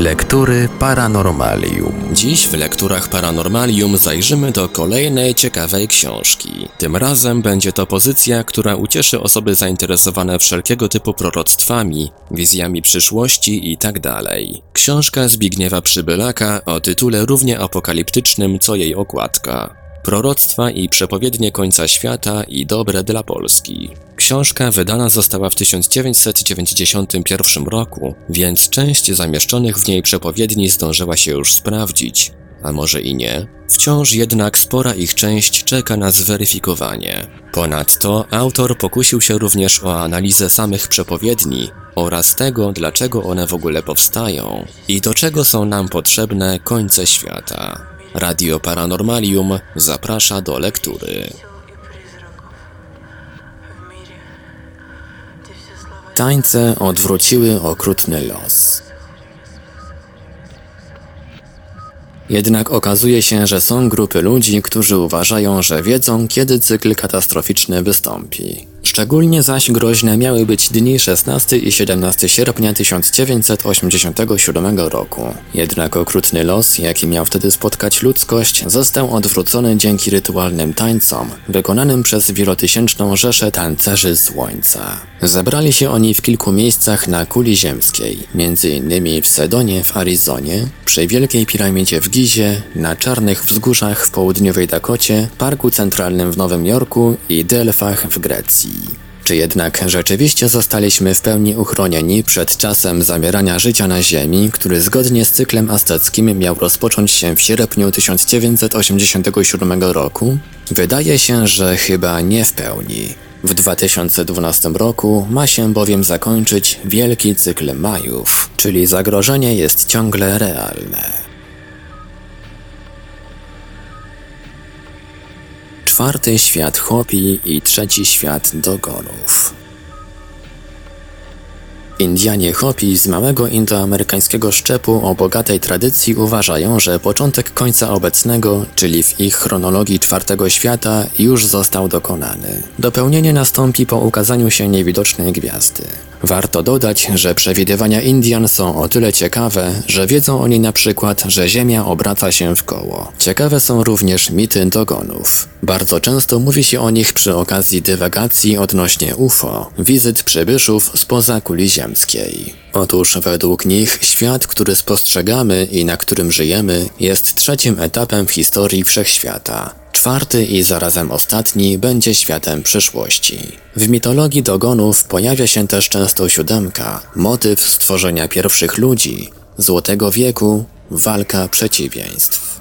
Lektury Paranormalium. Dziś w lekturach Paranormalium zajrzymy do kolejnej ciekawej książki. Tym razem będzie to pozycja, która ucieszy osoby zainteresowane wszelkiego typu proroctwami, wizjami przyszłości itd. Tak Książka Zbigniewa Przybylaka o tytule równie apokaliptycznym co jej okładka. Proroctwa i przepowiednie końca świata i dobre dla Polski. Książka wydana została w 1991 roku, więc część zamieszczonych w niej przepowiedni zdążyła się już sprawdzić, a może i nie. Wciąż jednak spora ich część czeka na zweryfikowanie. Ponadto autor pokusił się również o analizę samych przepowiedni oraz tego, dlaczego one w ogóle powstają i do czego są nam potrzebne końce świata. Radio Paranormalium zaprasza do lektury. Tańce odwróciły okrutny los. Jednak okazuje się, że są grupy ludzi, którzy uważają, że wiedzą, kiedy cykl katastroficzny wystąpi. Szczególnie zaś groźne miały być dni 16 i 17 sierpnia 1987 roku. Jednak okrutny los, jaki miał wtedy spotkać ludzkość, został odwrócony dzięki rytualnym tańcom, wykonanym przez wielotysięczną rzeszę tancerzy słońca. Zebrali się oni w kilku miejscach na kuli ziemskiej, m.in. w Sedonie w Arizonie, przy Wielkiej Piramidzie w Gizie, na Czarnych Wzgórzach w południowej Dakocie, Parku Centralnym w Nowym Jorku i Delfach w Grecji. Czy jednak rzeczywiście zostaliśmy w pełni uchronieni przed czasem zamierania życia na Ziemi, który zgodnie z cyklem azteckim miał rozpocząć się w sierpniu 1987 roku? Wydaje się, że chyba nie w pełni. W 2012 roku ma się bowiem zakończyć wielki cykl Majów, czyli zagrożenie jest ciągle realne. Czwarty świat Hopi i trzeci świat Dogonów. Indianie Hopi z małego indoamerykańskiego szczepu o bogatej tradycji uważają, że początek końca obecnego, czyli w ich chronologii czwartego świata, już został dokonany. Dopełnienie nastąpi po ukazaniu się niewidocznej gwiazdy. Warto dodać, że przewidywania Indian są o tyle ciekawe, że wiedzą oni na przykład, że Ziemia obraca się w koło. Ciekawe są również mity dogonów. Bardzo często mówi się o nich przy okazji dywagacji odnośnie UFO, wizyt przybyszów spoza kuli ziemskiej. Otóż według nich świat, który spostrzegamy i na którym żyjemy, jest trzecim etapem w historii wszechświata. Czwarty i zarazem ostatni będzie światem przyszłości. W mitologii dogonów pojawia się też często siódemka, motyw stworzenia pierwszych ludzi, złotego wieku, walka przeciwieństw.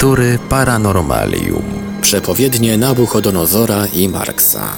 Lektury Paranormalium. Przepowiednie Nabuchodonozora i Marksa.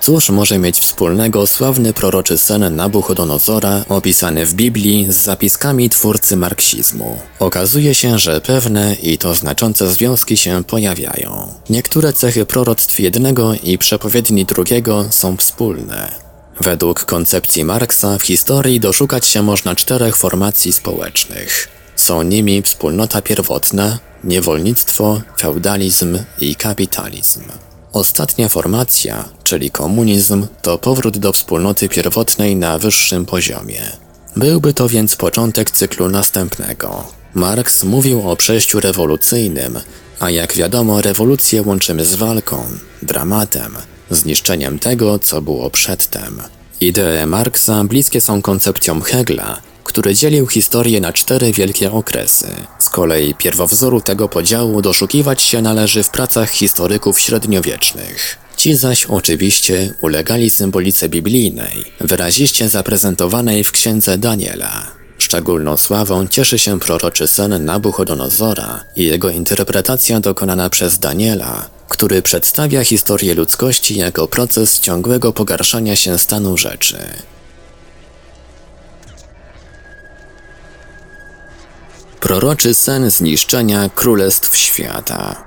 Cóż może mieć wspólnego sławny proroczy sen Nabuchodonozora opisany w Biblii z zapiskami twórcy marksizmu? Okazuje się, że pewne i to znaczące związki się pojawiają. Niektóre cechy proroctw jednego i przepowiedni drugiego są wspólne. Według koncepcji Marksa w historii doszukać się można czterech formacji społecznych. Są nimi wspólnota pierwotna, niewolnictwo, feudalizm i kapitalizm. Ostatnia formacja, czyli komunizm, to powrót do wspólnoty pierwotnej na wyższym poziomie. Byłby to więc początek cyklu następnego. Marx mówił o przejściu rewolucyjnym, a jak wiadomo, rewolucję łączymy z walką, dramatem, zniszczeniem tego, co było przedtem. Idee Marksa bliskie są koncepcjom Hegla, który dzielił historię na cztery wielkie okresy. Z kolei pierwowzoru tego podziału doszukiwać się należy w pracach historyków średniowiecznych. Ci zaś oczywiście ulegali symbolice biblijnej, wyraziście zaprezentowanej w księdze Daniela. Szczególną sławą cieszy się proroczy sen Nabuchodonozora i jego interpretacja dokonana przez Daniela, który przedstawia historię ludzkości jako proces ciągłego pogarszania się stanu rzeczy. Proroczy sen zniszczenia królestw świata.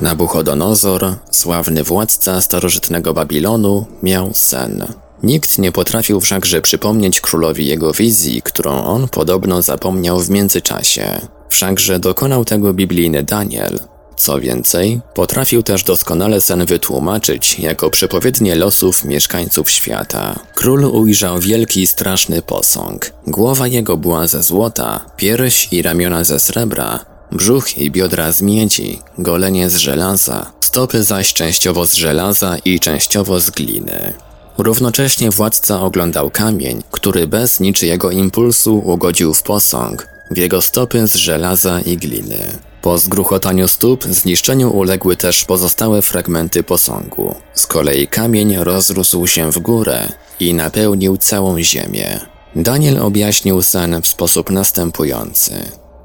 Nabuchodonozor, sławny władca starożytnego Babilonu, miał sen. Nikt nie potrafił wszakże przypomnieć królowi jego wizji, którą on podobno zapomniał w międzyczasie. Wszakże dokonał tego biblijny Daniel. Co więcej, potrafił też doskonale sen wytłumaczyć jako przepowiednie losów mieszkańców świata. Król ujrzał wielki, straszny posąg. Głowa jego była ze złota, pierś i ramiona ze srebra, brzuch i biodra z miedzi, golenie z żelaza, stopy zaś częściowo z żelaza i częściowo z gliny. Równocześnie władca oglądał kamień, który bez niczyjego impulsu ugodził w posąg, w jego stopy z żelaza i gliny. Po zgruchotaniu stóp zniszczeniu uległy też pozostałe fragmenty posągu. Z kolei kamień rozrósł się w górę i napełnił całą ziemię. Daniel objaśnił sen w sposób następujący.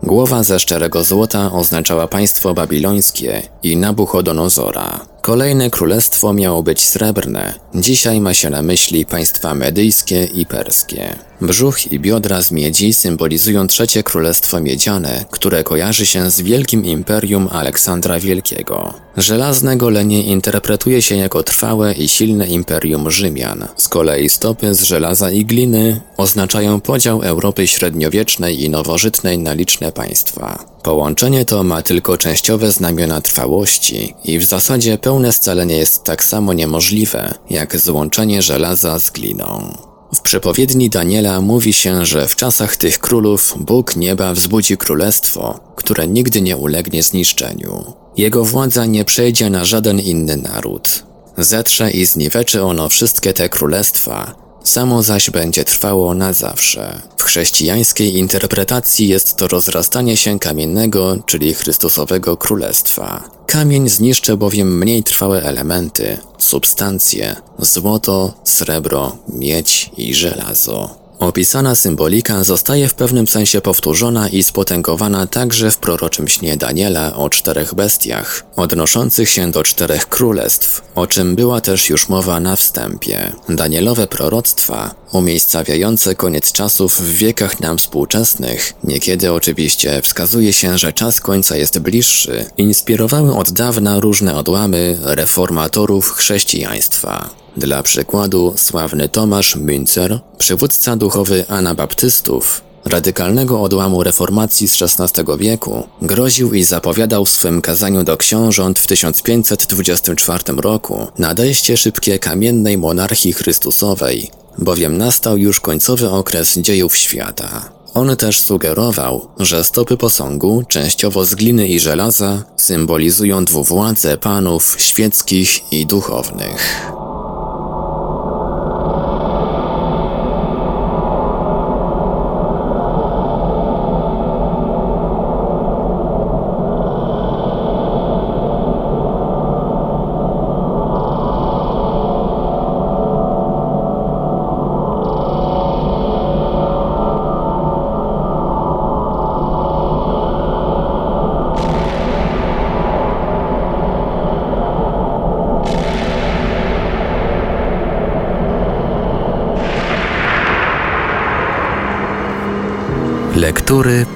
Głowa ze szczerego złota oznaczała państwo babilońskie i Nabuchodonozora. Kolejne królestwo miało być srebrne, dzisiaj ma się na myśli państwa medyjskie i perskie. Brzuch i biodra z miedzi symbolizują trzecie królestwo miedziane, które kojarzy się z wielkim imperium Aleksandra Wielkiego. Żelazne golenie interpretuje się jako trwałe i silne imperium Rzymian. Z kolei stopy z żelaza i gliny oznaczają podział Europy średniowiecznej i nowożytnej na liczne państwa. Połączenie to ma tylko częściowe znamiona trwałości i w zasadzie pełne scalenie jest tak samo niemożliwe, jak złączenie żelaza z gliną. W przepowiedni Daniela mówi się, że w czasach tych królów Bóg nieba wzbudzi królestwo, które nigdy nie ulegnie zniszczeniu. Jego władza nie przejdzie na żaden inny naród. Zetrze i zniweczy ono wszystkie te królestwa, samo zaś będzie trwało na zawsze. W chrześcijańskiej interpretacji jest to rozrastanie się kamiennego, czyli Chrystusowego Królestwa. Kamień zniszczy bowiem mniej trwałe elementy, substancje, złoto, srebro, miedź i żelazo. Opisana symbolika zostaje w pewnym sensie powtórzona i spotęgowana także w proroczym śnie Daniela o czterech bestiach, odnoszących się do czterech królestw, o czym była też już mowa na wstępie. Danielowe proroctwa, umiejscawiające koniec czasów w wiekach nam współczesnych, niekiedy oczywiście wskazuje się, że czas końca jest bliższy, inspirowały od dawna różne odłamy reformatorów chrześcijaństwa. Dla przykładu sławny Tomasz Münzer, przywódca duchowy Anabaptystów, radykalnego odłamu reformacji z XVI wieku, groził i zapowiadał w swym kazaniu do książąt w 1524 roku nadejście szybkie kamiennej monarchii Chrystusowej, bowiem nastał już końcowy okres dziejów świata. On też sugerował, że stopy posągu, częściowo z gliny i żelaza, symbolizują dwuwładze panów świeckich i duchownych.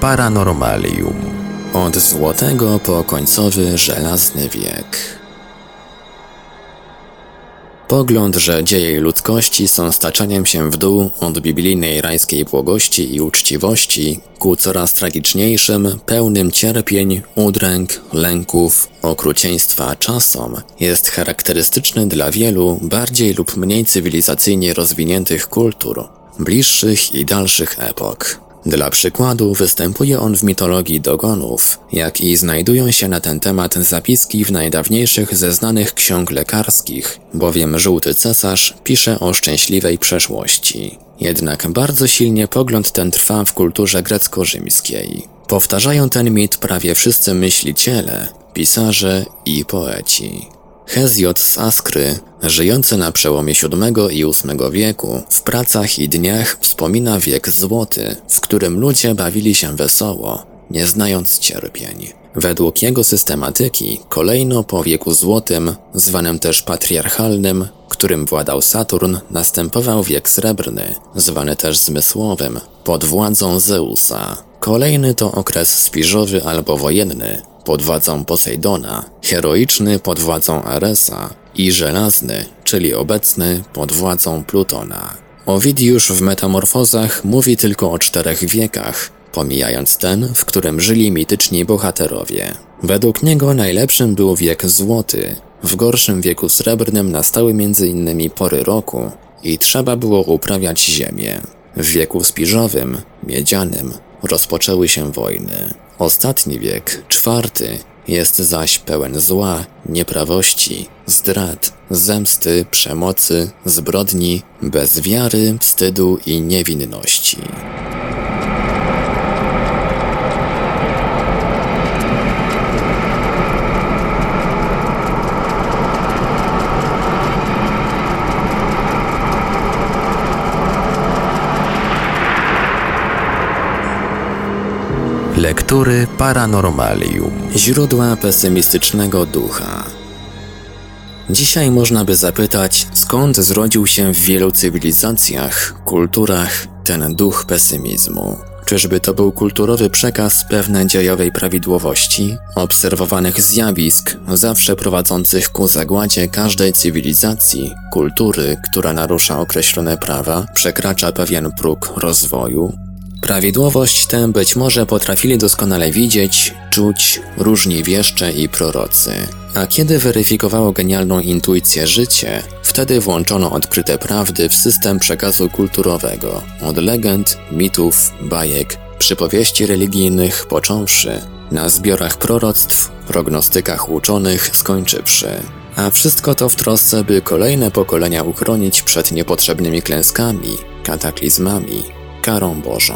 Paranormalium. Od złotego po końcowy żelazny wiek. Pogląd, że dzieje ludzkości są staczeniem się w dół od biblijnej rajskiej błogości i uczciwości ku coraz tragiczniejszym, pełnym cierpień, udręk, lęków, okrucieństwa czasom, jest charakterystyczny dla wielu bardziej lub mniej cywilizacyjnie rozwiniętych kultur, bliższych i dalszych epok. Dla przykładu występuje on w mitologii Dogonów, jak i znajdują się na ten temat zapiski w najdawniejszych ze znanych ksiąg lekarskich, bowiem żółty cesarz pisze o szczęśliwej przeszłości. Jednak bardzo silnie pogląd ten trwa w kulturze grecko-rzymskiej. Powtarzają ten mit prawie wszyscy myśliciele, pisarze i poeci. Hezjot z Askry, żyjący na przełomie VII i VIII wieku, w pracach i dniach wspomina wiek złoty, w którym ludzie bawili się wesoło, nie znając cierpień. Według jego systematyki, kolejno po wieku złotym, zwanym też patriarchalnym, którym władał Saturn, następował wiek srebrny, zwany też zmysłowym, pod władzą Zeusa. Kolejny to okres spiżowy albo wojenny pod władzą Posejdona, heroiczny pod władzą Aresa i żelazny, czyli obecny pod władzą Plutona. Owidiusz w Metamorfozach mówi tylko o czterech wiekach, pomijając ten, w którym żyli mityczni bohaterowie. Według niego najlepszym był wiek złoty, w gorszym wieku srebrnym nastały m.in. pory roku i trzeba było uprawiać ziemię. W wieku spiżowym, miedzianym, rozpoczęły się wojny. Ostatni wiek, czwarty, jest zaś pełen zła, nieprawości, zdrad, zemsty, przemocy, zbrodni, bez wiary, wstydu i niewinności. Lektury Paranormalium. Źródła pesymistycznego ducha. Dzisiaj można by zapytać, skąd zrodził się w wielu cywilizacjach, kulturach ten duch pesymizmu. Czyżby to był kulturowy przekaz pewnej dziejowej prawidłowości, obserwowanych zjawisk, zawsze prowadzących ku zagładzie każdej cywilizacji, kultury, która narusza określone prawa, przekracza pewien próg rozwoju, Prawidłowość tę być może potrafili doskonale widzieć, czuć różni wieszcze i prorocy. A kiedy weryfikowało genialną intuicję życie, wtedy włączono odkryte prawdy w system przekazu kulturowego, od legend, mitów, bajek, przypowieści religijnych począwszy, na zbiorach proroctw, prognostykach uczonych skończywszy. A wszystko to w trosce, by kolejne pokolenia uchronić przed niepotrzebnymi klęskami, kataklizmami, karą Bożą.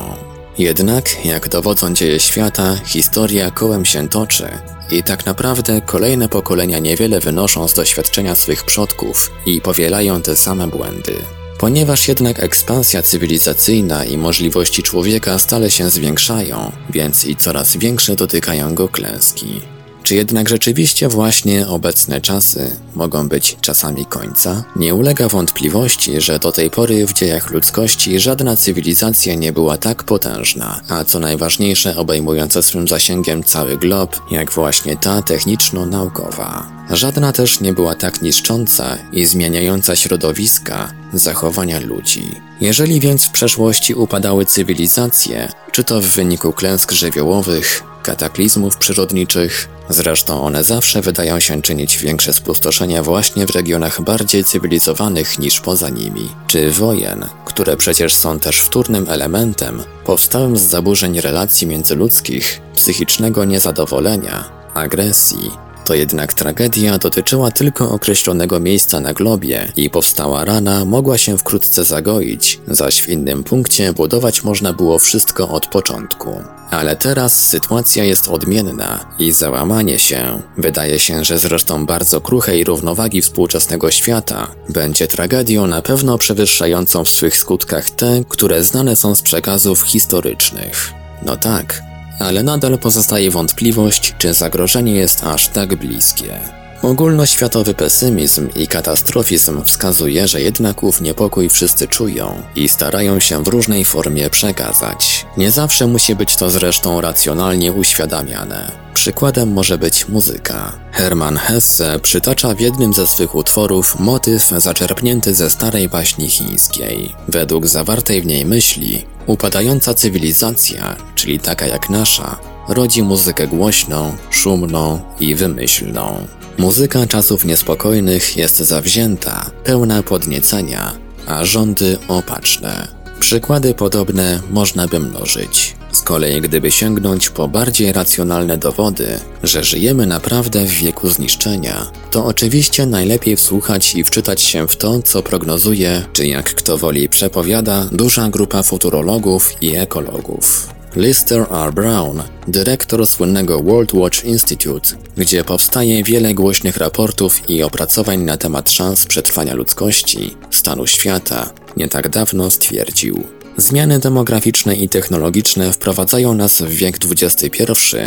Jednak, jak dowodzą dzieje świata, historia kołem się toczy i tak naprawdę kolejne pokolenia niewiele wynoszą z doświadczenia swych przodków i powielają te same błędy. Ponieważ jednak ekspansja cywilizacyjna i możliwości człowieka stale się zwiększają, więc i coraz większe dotykają go klęski. Czy jednak rzeczywiście właśnie obecne czasy mogą być czasami końca? Nie ulega wątpliwości, że do tej pory w dziejach ludzkości żadna cywilizacja nie była tak potężna, a co najważniejsze obejmująca swym zasięgiem cały glob, jak właśnie ta techniczno-naukowa. Żadna też nie była tak niszcząca i zmieniająca środowiska, zachowania ludzi. Jeżeli więc w przeszłości upadały cywilizacje, czy to w wyniku klęsk żywiołowych, kataklizmów przyrodniczych, zresztą one zawsze wydają się czynić większe spustoszenia właśnie w regionach bardziej cywilizowanych niż poza nimi, czy wojen, które przecież są też wtórnym elementem powstałym z zaburzeń relacji międzyludzkich, psychicznego niezadowolenia, agresji, to jednak tragedia dotyczyła tylko określonego miejsca na globie i powstała rana mogła się wkrótce zagoić, zaś w innym punkcie budować można było wszystko od początku. Ale teraz sytuacja jest odmienna i załamanie się, wydaje się, że zresztą bardzo kruchej równowagi współczesnego świata, będzie tragedią na pewno przewyższającą w swych skutkach te, które znane są z przekazów historycznych. No tak, ale nadal pozostaje wątpliwość, czy zagrożenie jest aż tak bliskie. Ogólnoświatowy pesymizm i katastrofizm wskazuje, że jednak ów niepokój wszyscy czują i starają się w różnej formie przekazać. Nie zawsze musi być to zresztą racjonalnie uświadamiane. Przykładem może być muzyka. Hermann Hesse przytacza w jednym ze swych utworów motyw zaczerpnięty ze starej baśni chińskiej. Według zawartej w niej myśli, upadająca cywilizacja, czyli taka jak nasza, rodzi muzykę głośną, szumną i wymyślną. Muzyka czasów niespokojnych jest zawzięta, pełna podniecenia, a rządy opatrzne. Przykłady podobne można by mnożyć. Z kolei gdyby sięgnąć po bardziej racjonalne dowody, że żyjemy naprawdę w wieku zniszczenia, to oczywiście najlepiej wsłuchać i wczytać się w to, co prognozuje, czy jak kto woli przepowiada, duża grupa futurologów i ekologów. Lister R. Brown, dyrektor słynnego World Watch Institute, gdzie powstaje wiele głośnych raportów i opracowań na temat szans przetrwania ludzkości, stanu świata, nie tak dawno stwierdził: Zmiany demograficzne i technologiczne wprowadzają nas w wiek XXI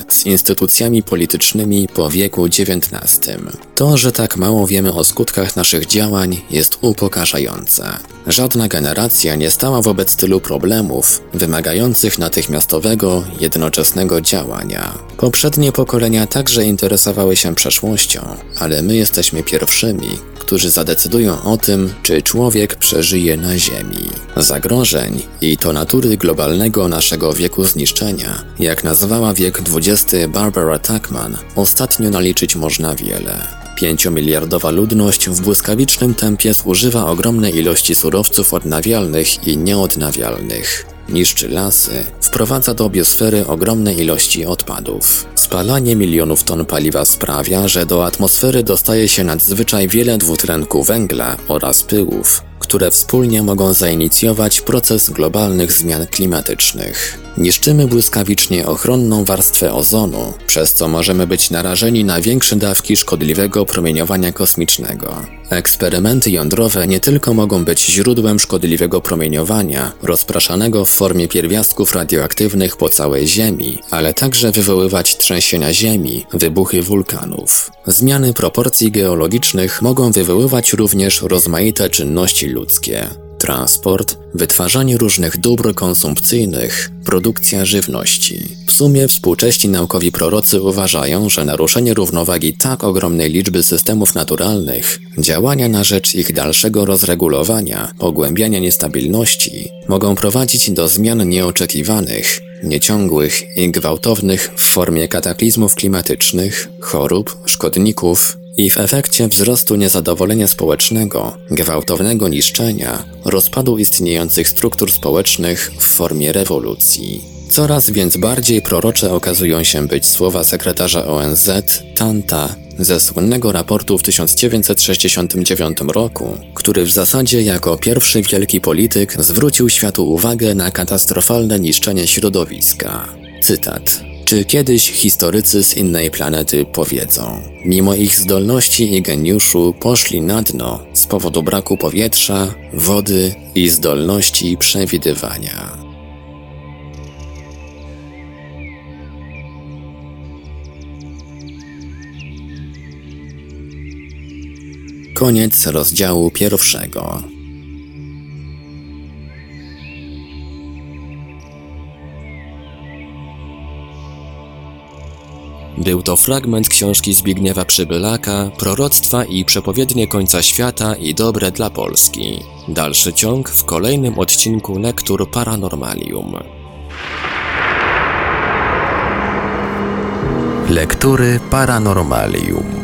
z instytucjami politycznymi po wieku XIX. To, że tak mało wiemy o skutkach naszych działań jest upokarzające. Żadna generacja nie stała wobec tylu problemów wymagających natychmiastowego, jednoczesnego działania. Poprzednie pokolenia także interesowały się przeszłością, ale my jesteśmy pierwszymi, którzy zadecydują o tym, czy człowiek przeżyje na Ziemi. Zagrożeń i to natury globalnego naszego wieku zniszczenia, jak nazwała wiek XX Barbara Tuchman, ostatnio naliczyć można wiele. Pięciomiliardowa ludność w błyskawicznym tempie zużywa ogromne ilości surowców odnawialnych i nieodnawialnych. Niszczy lasy, wprowadza do biosfery ogromne ilości odpadów. Spalanie milionów ton paliwa sprawia, że do atmosfery dostaje się nadzwyczaj wiele dwutlenku węgla oraz pyłów, które wspólnie mogą zainicjować proces globalnych zmian klimatycznych. Niszczymy błyskawicznie ochronną warstwę ozonu, przez co możemy być narażeni na większe dawki szkodliwego promieniowania kosmicznego. Eksperymenty jądrowe nie tylko mogą być źródłem szkodliwego promieniowania, rozpraszanego w formie pierwiastków radioaktywnych po całej Ziemi, ale także wywoływać trzęsienia Ziemi, wybuchy wulkanów. Zmiany proporcji geologicznych mogą wywoływać również rozmaite czynności ludzkie transport, wytwarzanie różnych dóbr konsumpcyjnych, produkcja żywności. W sumie współcześni naukowi prorocy uważają, że naruszenie równowagi tak ogromnej liczby systemów naturalnych, działania na rzecz ich dalszego rozregulowania, pogłębiania niestabilności, mogą prowadzić do zmian nieoczekiwanych, nieciągłych i gwałtownych w formie kataklizmów klimatycznych, chorób, szkodników i w efekcie wzrostu niezadowolenia społecznego, gwałtownego niszczenia, rozpadu istniejących struktur społecznych w formie rewolucji. Coraz więc bardziej prorocze okazują się być słowa sekretarza ONZ Tanta ze słynnego raportu w 1969 roku, który w zasadzie jako pierwszy wielki polityk zwrócił światu uwagę na katastrofalne niszczenie środowiska. Cytat. Czy kiedyś historycy z innej planety powiedzą, mimo ich zdolności i geniuszu poszli na dno z powodu braku powietrza, wody i zdolności przewidywania. Koniec rozdziału pierwszego. Był to fragment książki Zbigniewa Przybylaka, Proroctwa i przepowiednie końca świata i dobre dla Polski. Dalszy ciąg w kolejnym odcinku Lektur Paranormalium. Lektury Paranormalium